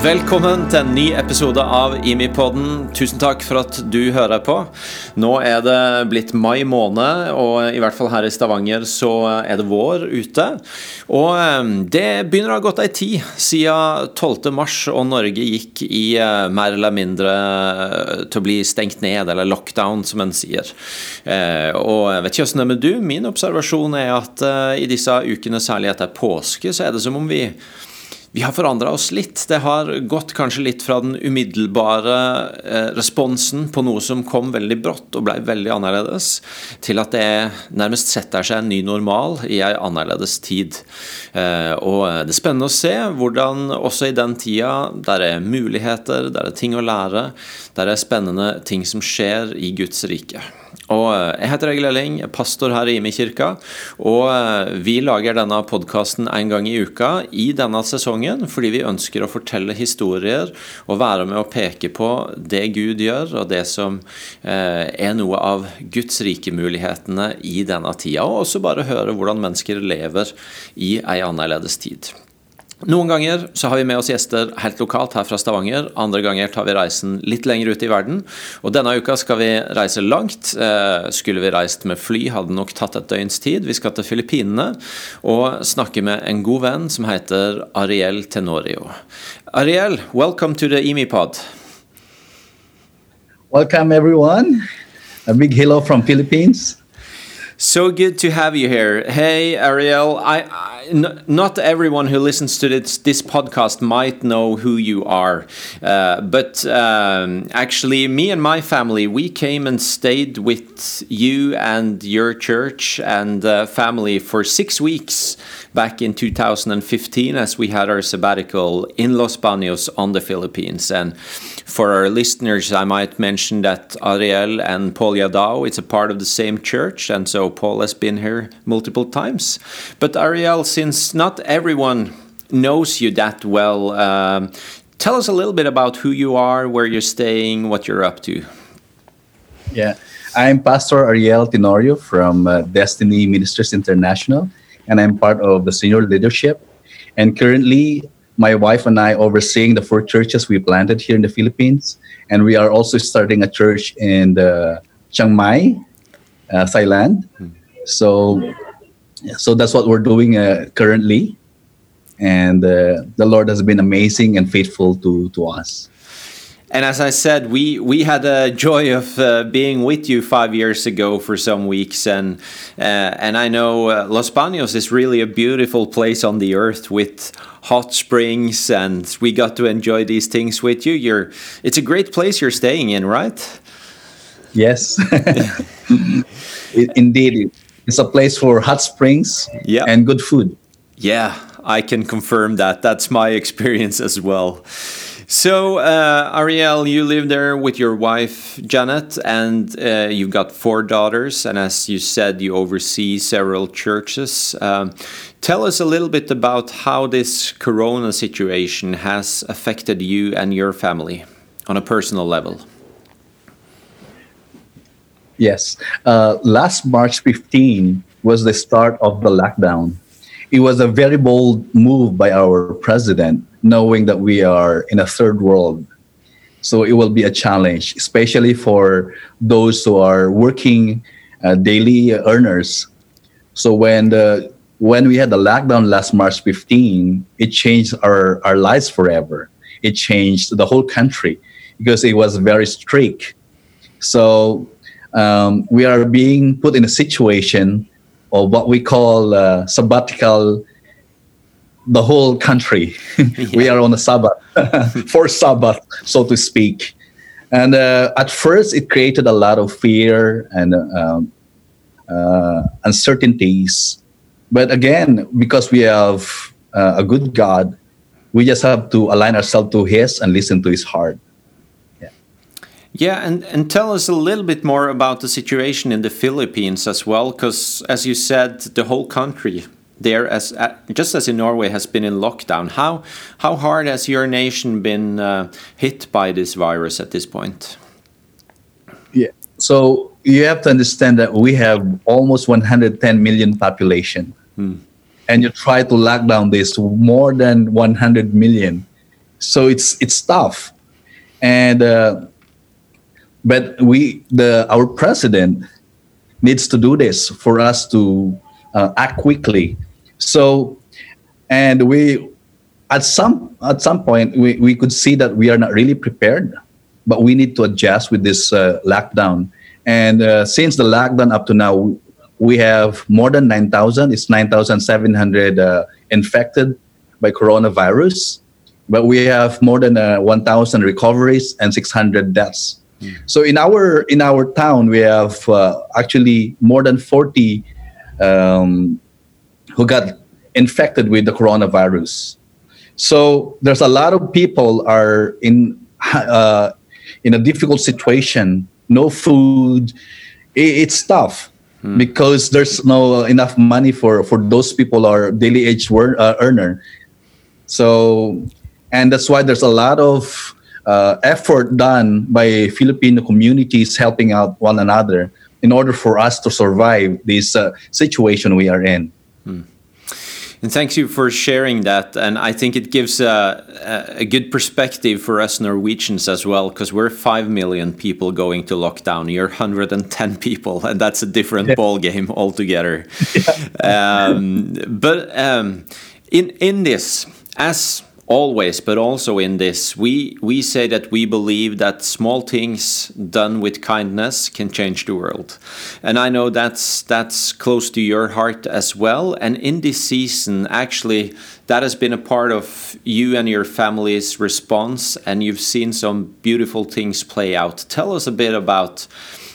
Velkommen til en ny episode av Imipodden. Tusen takk for at du hører på. Nå er det blitt mai måned, og i hvert fall her i Stavanger så er det vår ute. Og eh, det begynner å ha gått ei tid siden 12. mars og Norge gikk i eh, mer eller mindre eh, til å bli stengt ned, eller lockdown, som en sier. Og jeg vet ikke hvordan det er med du, min observasjon er at i disse ukene, særlig etter påske, så er det som om vi vi har forandra oss litt. Det har gått kanskje litt fra den umiddelbare eh, responsen på noe som kom veldig brått og ble veldig annerledes, til at det nærmest setter seg en ny normal i ei annerledes tid. Eh, og det er spennende å se hvordan også i den tida der er muligheter, der er ting å lære, der er spennende ting som skjer i Guds rike. Og eh, Jeg heter Egil Elling, pastor her i Imi kirka. Og eh, vi lager denne podkasten en gang i uka i denne sesongen fordi vi ønsker å fortelle historier og være med å peke på det Gud gjør, og det som eh, er noe av Guds rike mulighetene i denne tida. Og også bare høre hvordan mennesker lever i ei annerledes tid. Noen ganger så har vi med oss gjester helt lokalt her fra Stavanger. Andre ganger tar vi reisen litt lenger ut i verden. Og denne uka skal vi reise langt. Eh, skulle vi reist med fly, hadde nok tatt et døgns tid. Vi skal til Filippinene og snakke med en god venn som heter Ariel Tenorio. Ariel, welcome to the EMIPod. Welcome everyone. A big hello from Philippines. So good to have you here. Hey, Ariel. I, I n- not everyone who listens to this, this podcast might know who you are, uh, but um, actually, me and my family we came and stayed with you and your church and uh, family for six weeks back in 2015 as we had our sabbatical in Los Baños on the Philippines. And for our listeners, I might mention that Ariel and Paul Yadao, it's a part of the same church, and so Paul has been here multiple times. But Ariel, since not everyone knows you that well, um, tell us a little bit about who you are, where you're staying, what you're up to. Yeah, I'm Pastor Ariel Tenorio from uh, Destiny Ministries International and I'm part of the senior leadership. And currently, my wife and I overseeing the four churches we planted here in the Philippines, and we are also starting a church in the Chiang Mai, uh, Thailand. Hmm. So, so that's what we're doing uh, currently, and uh, the Lord has been amazing and faithful to to us. And as I said, we we had a joy of uh, being with you five years ago for some weeks, and uh, and I know uh, Los Baños is really a beautiful place on the earth with hot springs, and we got to enjoy these things with you. You're it's a great place you're staying in, right? Yes, it, indeed, it's a place for hot springs yeah. and good food. Yeah, I can confirm that. That's my experience as well. So, uh, Ariel, you live there with your wife, Janet, and uh, you've got four daughters. And as you said, you oversee several churches. Um, tell us a little bit about how this corona situation has affected you and your family on a personal level. Yes. Uh, last March 15 was the start of the lockdown. It was a very bold move by our president knowing that we are in a third world. So it will be a challenge, especially for those who are working uh, daily earners. So when the when we had the lockdown last March 15, it changed our, our lives forever. It changed the whole country because it was very strict. So um, we are being put in a situation of what we call uh, sabbatical the whole country. we are on a Sabbath, for Sabbath, so to speak. And uh, at first, it created a lot of fear and um, uh, uncertainties. But again, because we have uh, a good God, we just have to align ourselves to His and listen to His heart. Yeah, and, and tell us a little bit more about the situation in the Philippines as well, because as you said, the whole country there, as uh, just as in Norway, has been in lockdown. How how hard has your nation been uh, hit by this virus at this point? Yeah. So you have to understand that we have almost 110 million population, hmm. and you try to lock down this more than 100 million. So it's it's tough, and uh, but we the our president needs to do this for us to uh, act quickly. So, and we at some at some point we, we could see that we are not really prepared, but we need to adjust with this uh, lockdown. And uh, since the lockdown up to now, we have more than nine thousand. It's nine thousand seven hundred uh, infected by coronavirus, but we have more than uh, one thousand recoveries and six hundred deaths. So in our in our town, we have uh, actually more than forty um, who got infected with the coronavirus. So there's a lot of people are in uh, in a difficult situation. No food. it's tough hmm. because there's no enough money for for those people are daily age uh, earner. So and that's why there's a lot of uh, effort done by Filipino communities helping out one another in order for us to survive this uh, situation we are in. Hmm. And thank you for sharing that. And I think it gives a, a good perspective for us Norwegians as well, because we're 5 million people going to lockdown. You're 110 people, and that's a different yeah. ball game altogether. Yeah. Um, but um, in, in this, as always but also in this we we say that we believe that small things done with kindness can change the world. And i know that's that's close to your heart as well. And in this season actually that has been a part of you and your family's response. And you've seen some beautiful things play out. Tell us a bit about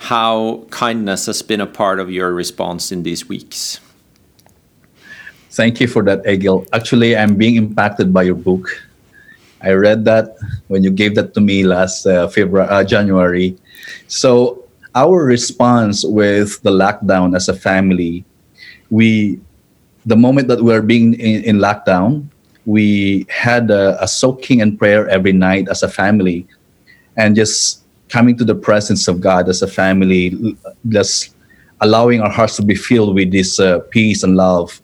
how kindness has been a part of your response in these weeks Thank you for that, Egil. Actually, I'm being impacted by your book. I read that when you gave that to me last uh, February, uh, January. So our response with the lockdown as a family, we, the moment that we are being in, in lockdown, we had a, a soaking and prayer every night as a family, and just coming to the presence of God as a family, just allowing our hearts to be filled with this uh, peace and love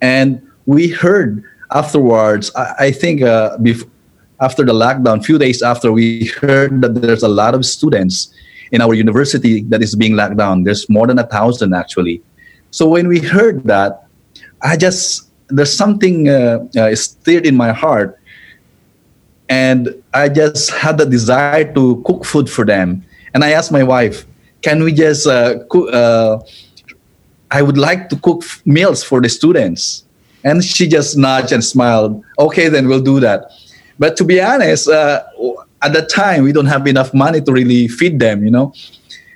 and we heard afterwards, I, I think uh, bef- after the lockdown, few days after, we heard that there's a lot of students in our university that is being locked down. There's more than a thousand actually. So when we heard that, I just there's something uh, uh, stirred in my heart, and I just had the desire to cook food for them. And I asked my wife, "Can we just uh, cook?" Uh, I would like to cook meals for the students. And she just nudged and smiled. Okay, then we'll do that. But to be honest, uh, at that time, we don't have enough money to really feed them, you know.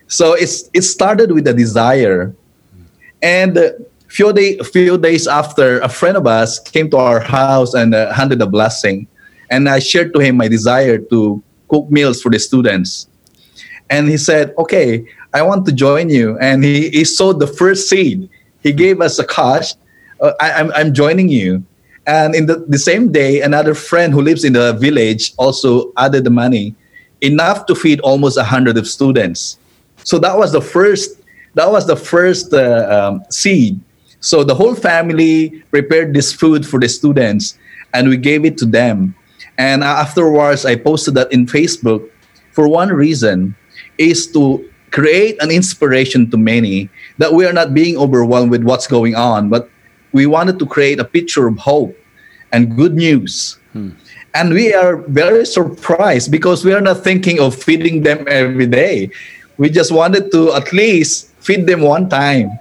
So it's it started with a desire. And a few, day, few days after, a friend of us came to our house and uh, handed a blessing. And I shared to him my desire to cook meals for the students. And he said, okay, I want to join you. And he, he sowed the first seed. He gave us a cash. Uh, I, I'm, I'm joining you. And in the, the same day, another friend who lives in the village also added the money, enough to feed almost a hundred of students. So that was the first. That was the first uh, um, seed. So the whole family prepared this food for the students, and we gave it to them. And afterwards, I posted that in Facebook for one reason, is to create an inspiration to many that we are not being overwhelmed with what's going on, but we wanted to create a picture of hope and good news. Hmm. And we are very surprised because we are not thinking of feeding them every day. We just wanted to at least feed them one time.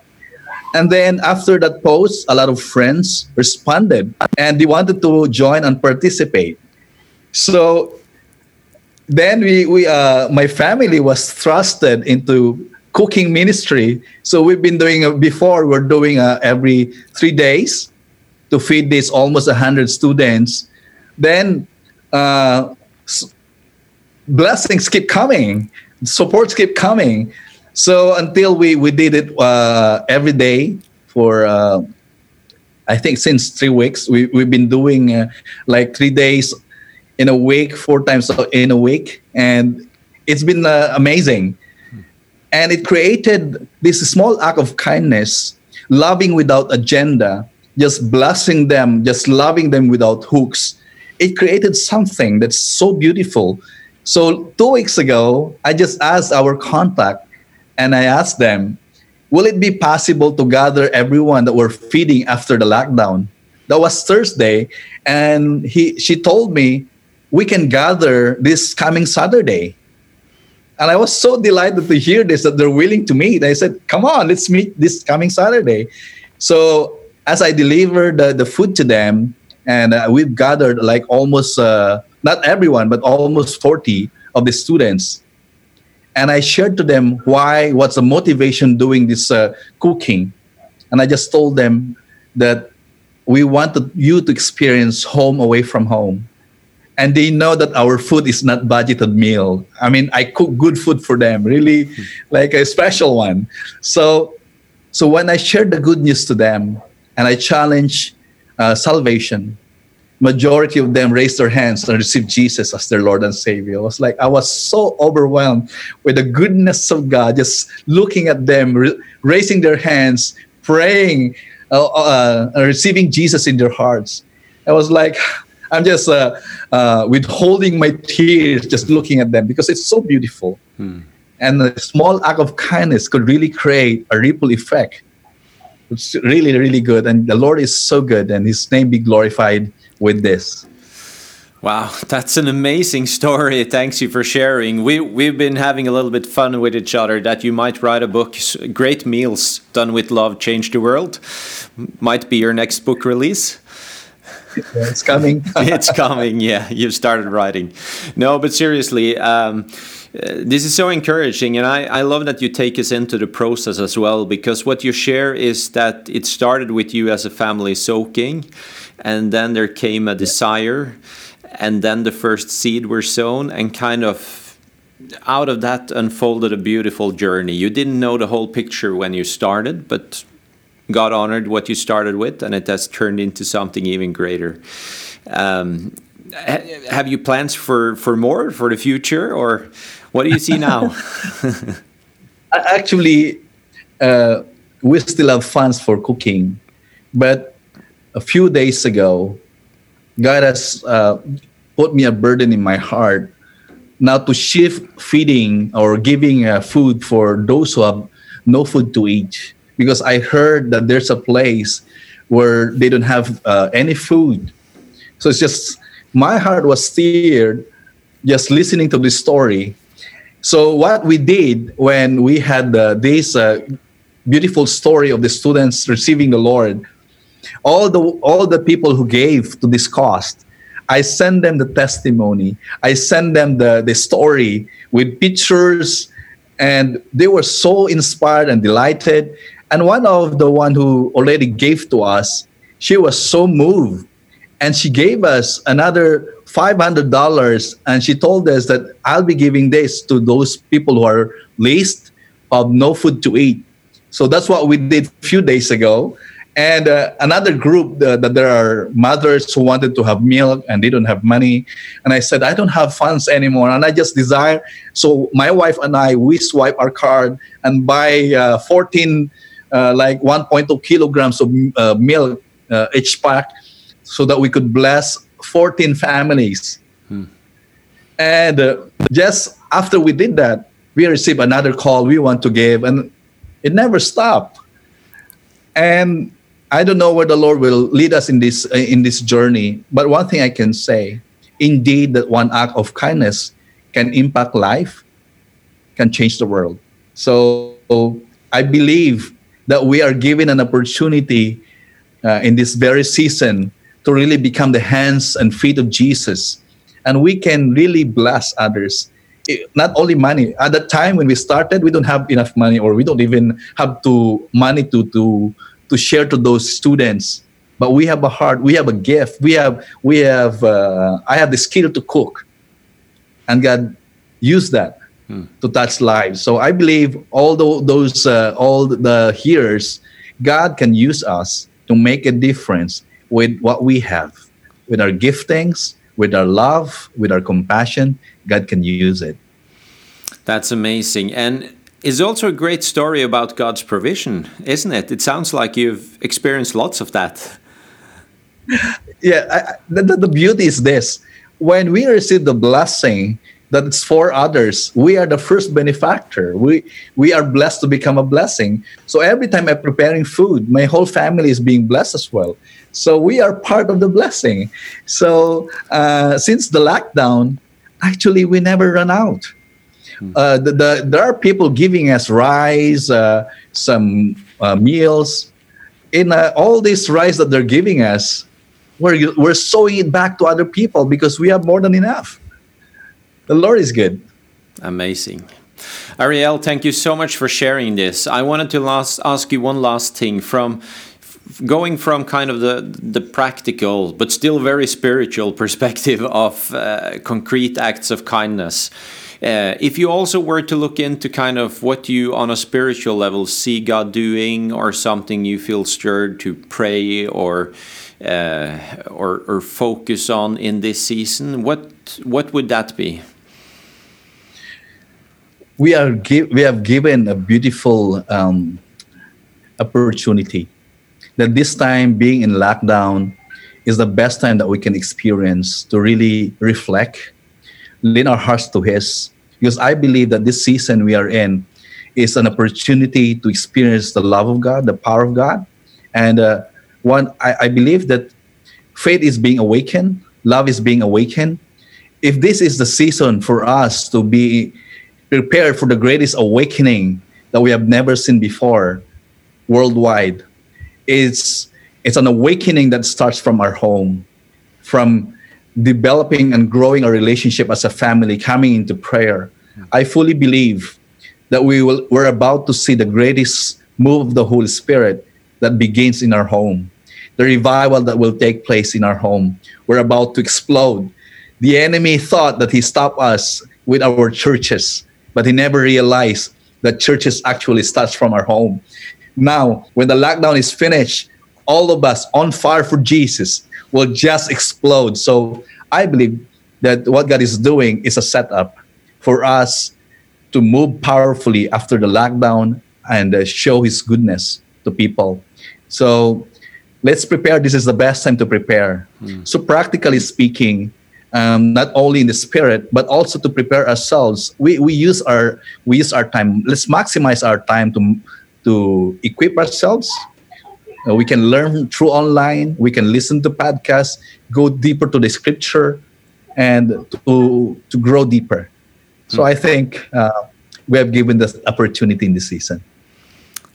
And then after that post, a lot of friends responded and they wanted to join and participate. So then we, we uh, my family was thrusted into cooking ministry. So we've been doing uh, before. We're doing uh, every three days to feed these almost hundred students. Then uh, blessings keep coming, supports keep coming. So until we we did it uh, every day for uh, I think since three weeks, we, we've been doing uh, like three days in a week, four times in a week. And it's been uh, amazing. And it created this small act of kindness, loving without agenda, just blessing them, just loving them without hooks. It created something that's so beautiful. So, two weeks ago, I just asked our contact and I asked them, will it be possible to gather everyone that we're feeding after the lockdown? That was Thursday, and he she told me we can gather this coming Saturday. And I was so delighted to hear this that they're willing to meet. I said, "Come on, let's meet this coming Saturday." So as I delivered the, the food to them, and uh, we've gathered like almost uh, not everyone, but almost forty of the students and I shared to them why, what's the motivation doing this uh, cooking, and I just told them that we wanted you to experience home away from home, and they know that our food is not budgeted meal. I mean, I cook good food for them, really, like a special one. So, so when I shared the good news to them, and I challenge uh, salvation, majority of them raised their hands and received Jesus as their Lord and Savior. It was like I was so overwhelmed with the goodness of God, just looking at them, re- raising their hands, praying, uh, uh, receiving Jesus in their hearts. I was like, I'm just uh, uh, withholding my tears just looking at them because it's so beautiful. Hmm. And a small act of kindness could really create a ripple effect. It's really, really good. And the Lord is so good, and His name be glorified with this. Wow, that's an amazing story. Thanks you for sharing. We we've been having a little bit fun with each other. That you might write a book, "Great Meals Done with Love Change the World," might be your next book release. It's coming. it's coming. Yeah, you've started writing. No, but seriously. Um, uh, this is so encouraging, and I, I love that you take us into the process as well because what you share is that it started with you as a family soaking, and then there came a desire and then the first seed were sown and kind of out of that unfolded a beautiful journey you didn't know the whole picture when you started but god honored what you started with and it has turned into something even greater um, have you plans for for more for the future or what do you see now actually uh, we still have funds for cooking but a few days ago, God has uh, put me a burden in my heart now to shift feeding or giving uh, food for those who have no food to eat. Because I heard that there's a place where they don't have uh, any food. So it's just, my heart was stirred just listening to this story. So what we did when we had uh, this uh, beautiful story of the students receiving the Lord, all the all the people who gave to this cost i send them the testimony i send them the the story with pictures and they were so inspired and delighted and one of the one who already gave to us she was so moved. And she gave us another $500 and she told us that i'll be giving this to those people who are least of no food to eat. So that's what we did a few days ago. And uh, another group uh, that there are mothers who wanted to have milk and they don't have money. And i said i don't have funds anymore and i just desire so my wife and i we swipe our card and buy uh, 14 uh, like 1.2 kilograms of uh, milk uh, each pack so that we could bless 14 families hmm. and just after we did that we received another call we want to give and it never stopped and I don't know where the Lord will lead us in this uh, in this journey, but one thing I can say, indeed, that one act of kindness can impact life, can change the world. So I believe that we are given an opportunity uh, in this very season to really become the hands and feet of Jesus, and we can really bless others. It, not only money. At the time when we started, we don't have enough money, or we don't even have to money to to to share to those students. But we have a heart. We have a gift. We have we have uh, i have the skill to cook. And god used that hmm. to touch lives so i believe all the, those uh, all the hearers god can use us to make a difference with what we have, with our giftings, with our love, with our compassion. God can use it. That's amazing. And it's also a great story about God's provision, isn't it? It sounds like you've experienced lots of that. Yeah, I, the, the beauty is this when we receive the blessing that it's for others, we are the first benefactor. We we are blessed to become a blessing. So every time I'm preparing food, my whole family is being blessed as well. So we are part of the blessing. So uh, since the lockdown, actually we never run out. Uh, the, the, there are people giving us rice, uh, some uh, meals. In uh, all this rice that they're giving us, we're, we're sowing it back to other people because we have more than enough. The Lord is good. Amazing. Ariel, thank you so much for sharing this. I wanted to last, ask you one last thing from going from kind of the the practical but still very spiritual perspective of uh, concrete acts of kindness uh, if you also were to look into kind of what you on a spiritual level see God doing or something you feel stirred to pray or uh, or, or focus on in this season, what what would that be? We are we have given a beautiful um, opportunity that this time being in lockdown is the best time that we can experience to really reflect, lean our hearts to His, because I believe that this season we are in is an opportunity to experience the love of God, the power of God, and uh, one I, I believe that faith is being awakened, love is being awakened. If this is the season for us to be prepared for the greatest awakening that we have never seen before worldwide, it's it's an awakening that starts from our home, from developing and growing a relationship as a family, coming into prayer. I fully believe that we will we're about to see the greatest move of the Holy Spirit that begins in our home. The revival that will take place in our home. We're about to explode. The enemy thought that he stopped us with our churches, but he never realized that churches actually starts from our home. Now, when the lockdown is finished, all of us on fire for Jesus will just explode. So I believe that what God is doing is a setup for us to move powerfully after the lockdown and uh, show His goodness to people. So let's prepare. This is the best time to prepare. Mm. So, practically speaking, um, not only in the spirit but also to prepare ourselves. We, we use our we use our time. Let's maximize our time to to equip ourselves. Uh, we can learn through online. We can listen to podcasts go deeper to the scripture and to to grow deeper. So mm. i think uh, we have given this opportunity in this season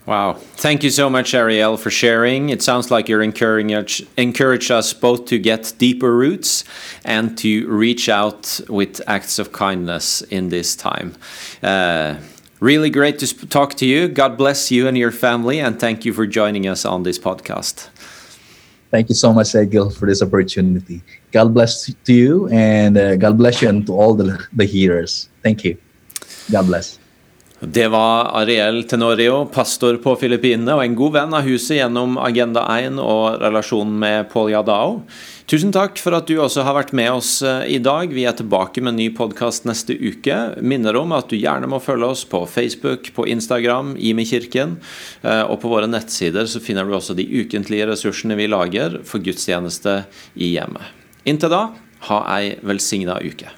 Wow. Thank you so much, Ariel, for sharing. It sounds like you're encouraging encourage us both to get deeper roots and to reach out with acts of kindness in this time. Uh, really great to talk to you. God bless you and your family, and thank you for joining us on this podcast. Thank you so much, Egil, for this opportunity. God bless to you, and uh, God bless you and to all the, the hearers. Thank you. God bless. Det var Ariel Tenorio, pastor på Filippinene og en god venn av huset gjennom Agenda 1 og relasjonen med Paul Yadao. Tusen takk for at du også har vært med oss eh, i dag. Vi er tilbake med en ny podkast neste uke. Minner om at du gjerne må følge oss på Facebook, på Instagram, Imi-kirken, eh, og på våre nettsider så finner du også de ukentlige ressursene vi lager for gudstjeneste i hjemmet. Inntil da, ha ei velsigna uke.